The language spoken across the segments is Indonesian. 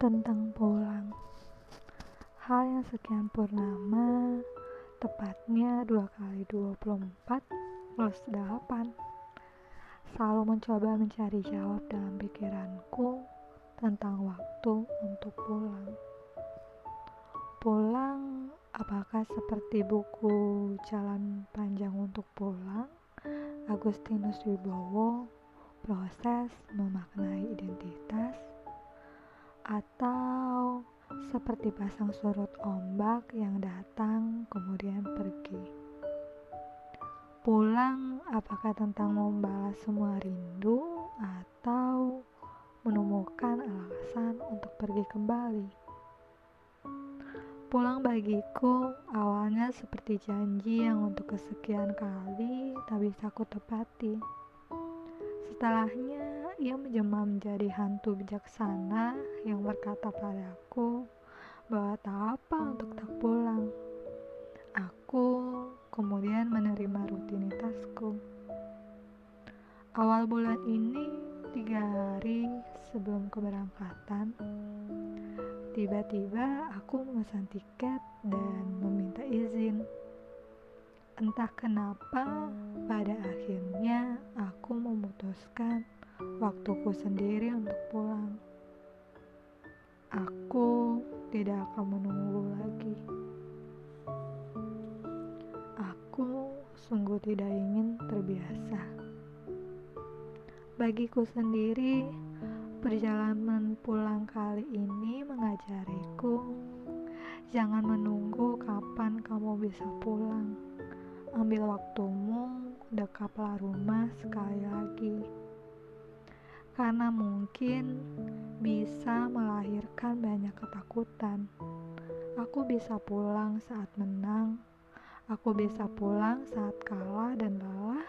tentang pulang. Hal yang sekian purnama, tepatnya 2 kali 24 plus 8. Selalu mencoba mencari jawab dalam pikiranku tentang waktu untuk pulang. Pulang apakah seperti buku Jalan Panjang untuk Pulang? Agustinus Wibowo, proses memaknai identitas atau seperti pasang surut ombak yang datang kemudian pergi. Pulang apakah tentang membalas semua rindu atau menemukan alasan untuk pergi kembali? Pulang bagiku awalnya seperti janji yang untuk kesekian kali tak bisa ku tepati. Setelahnya, ia menjelma menjadi hantu bijaksana yang berkata padaku bahwa tak apa untuk tak pulang. Aku kemudian menerima rutinitasku. Awal bulan ini, tiga hari sebelum keberangkatan, tiba-tiba aku memesan tiket dan meminta izin. Entah kenapa, pada akhirnya aku memutuskan waktuku sendiri untuk pulang. Aku tidak akan menunggu lagi. Aku sungguh tidak ingin terbiasa. Bagiku sendiri, perjalanan pulang kali ini mengajariku jangan menunggu kapan kamu bisa pulang Ambil waktumu, dekaplah rumah sekali lagi. Karena mungkin bisa melahirkan banyak ketakutan. Aku bisa pulang saat menang. Aku bisa pulang saat kalah dan lelah.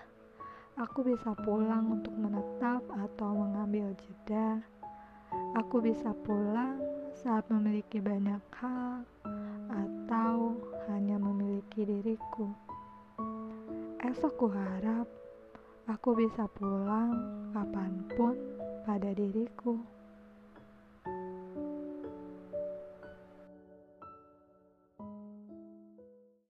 Aku bisa pulang untuk menetap atau mengambil jeda. Aku bisa pulang saat memiliki banyak hal atau hanya memiliki diriku. Esok ku harap aku bisa pulang kapan pun pada diriku.